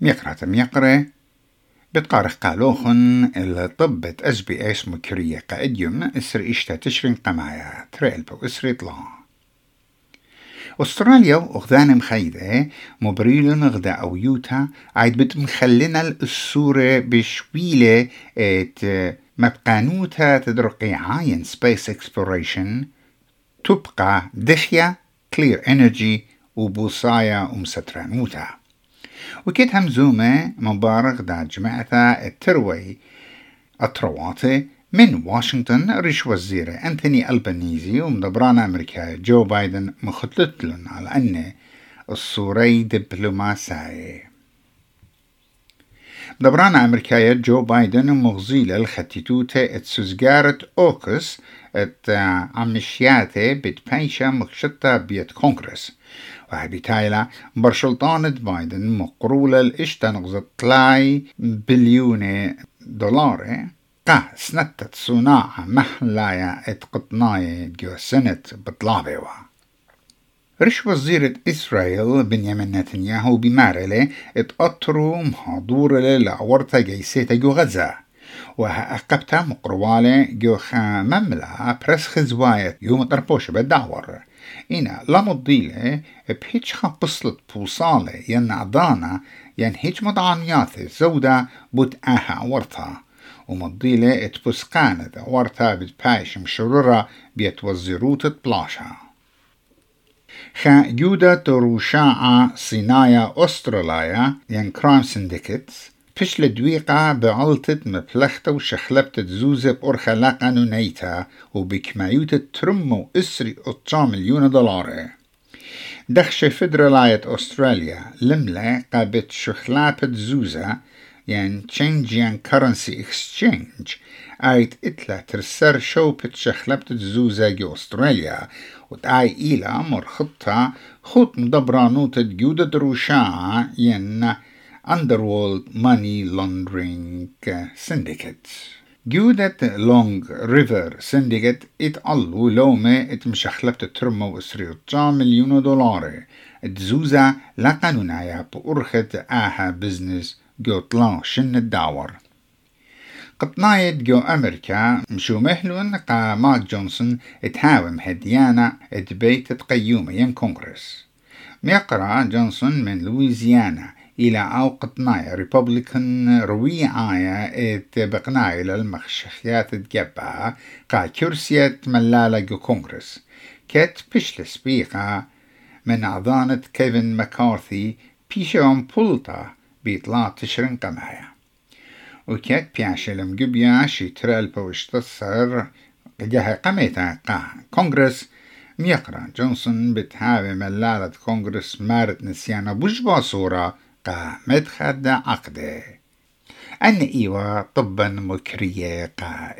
ميقرة ميقرة. بتقارخ قالوخن الطبة أس بي إس مكرية قائديوم إسر إشتا تشرين قمايا تريل بو إسر طلا أستراليا وغذان مخيدة مبريل غدا أو يوتا عيد بت مخلنا السورة بشويلة إت مبقانوتا تدرقي عاين سبيس اكسبلوريشن تبقى دخيا كلير انرجي وبوصايا ومسترانوتا. وكيت همزومة مبارك دا جماعة التروي الترواتي من واشنطن ريش وزيرة أنتوني ألبانيزي ومدبران أمريكا جو بايدن مخطلتلن على أن الصوري دبلوماسية. دبران أمريكا جو بايدن مغزيلة الختيتوتة اتسوزجارة أوكس ات عمشياتي بتبايشة مكشتة بيت كونغرس. وهبتايلا برشلطانة بايدن مقرولة الاشتنغزت تلاي بليون دولار. قا سنتت صناعة محلايا ات قطناية جو سنة بطلابيوا. رش وزيرة إسرائيل بنيامين نتنياهو بمارلة اتقطروا محاضورة لعورتا جيسيتا جو غزة. وها أقبتا مقروالة جو مملا برس خزواية يوم تربوش بالدعور إنا لمضيلة بهيج بصلت بوصالة ين عضانا ين هيج مضعانياثي زودا بوت آها ورطا. ومضيلة اتبسقانة ورطا بتبايش مشرورة بيتوزروت بلاشا خا جودة تروشاعة صنايا أستراليا ين كرايم سندكتس فش لدويقة بعلتت مفلختة وشخلبتة زوزة بأرخة لا قانونيتا وبكمايوتة ترمو إسري أطشا مليون دولار دخش فدرالاية أستراليا لملة قابت شخلابة زوزة يعني change يعني currency exchange. آيت إتلا ترسر شو بتشخلبت زوزة جو أستراليا وتعاي إيلا مرخطة خط مدبرانوتة جودة روشاعة ين Underworld Money Laundering Syndicate. جودة لونج ريفر سنديكت اتقلو لومة اتمشخلبت ترمو اسريوتشا مليون دولار تزوزا لا قانونايا بأرخة آها بزنس جو طلا شن الدعور قطناية جو أمريكا مشو مهلون قا ماك جونسون اتهاوم هديانا اتبيت تقيوم ين كونغرس ميقرا جونسون من لويزيانا إلى أو قطنايا ريبوبليكان روي آيا ات بقناي للمخشخيات تجبا قا كرسية ملالة جو كونغرس. كت بشلس بيقا من أعضانة كيفن مكارثي بيشون بولتا بيطلع تشرن قمايا وكت بياشلم جبيا شي ترال بوشتصر. جهة قميتا قا كونغرس ميقرأ. جونسون بتهاوي ملالة كونغرس مارت نسيانا بوش صورة قا مدخد عقده. أن إيوا طبا مكرية قا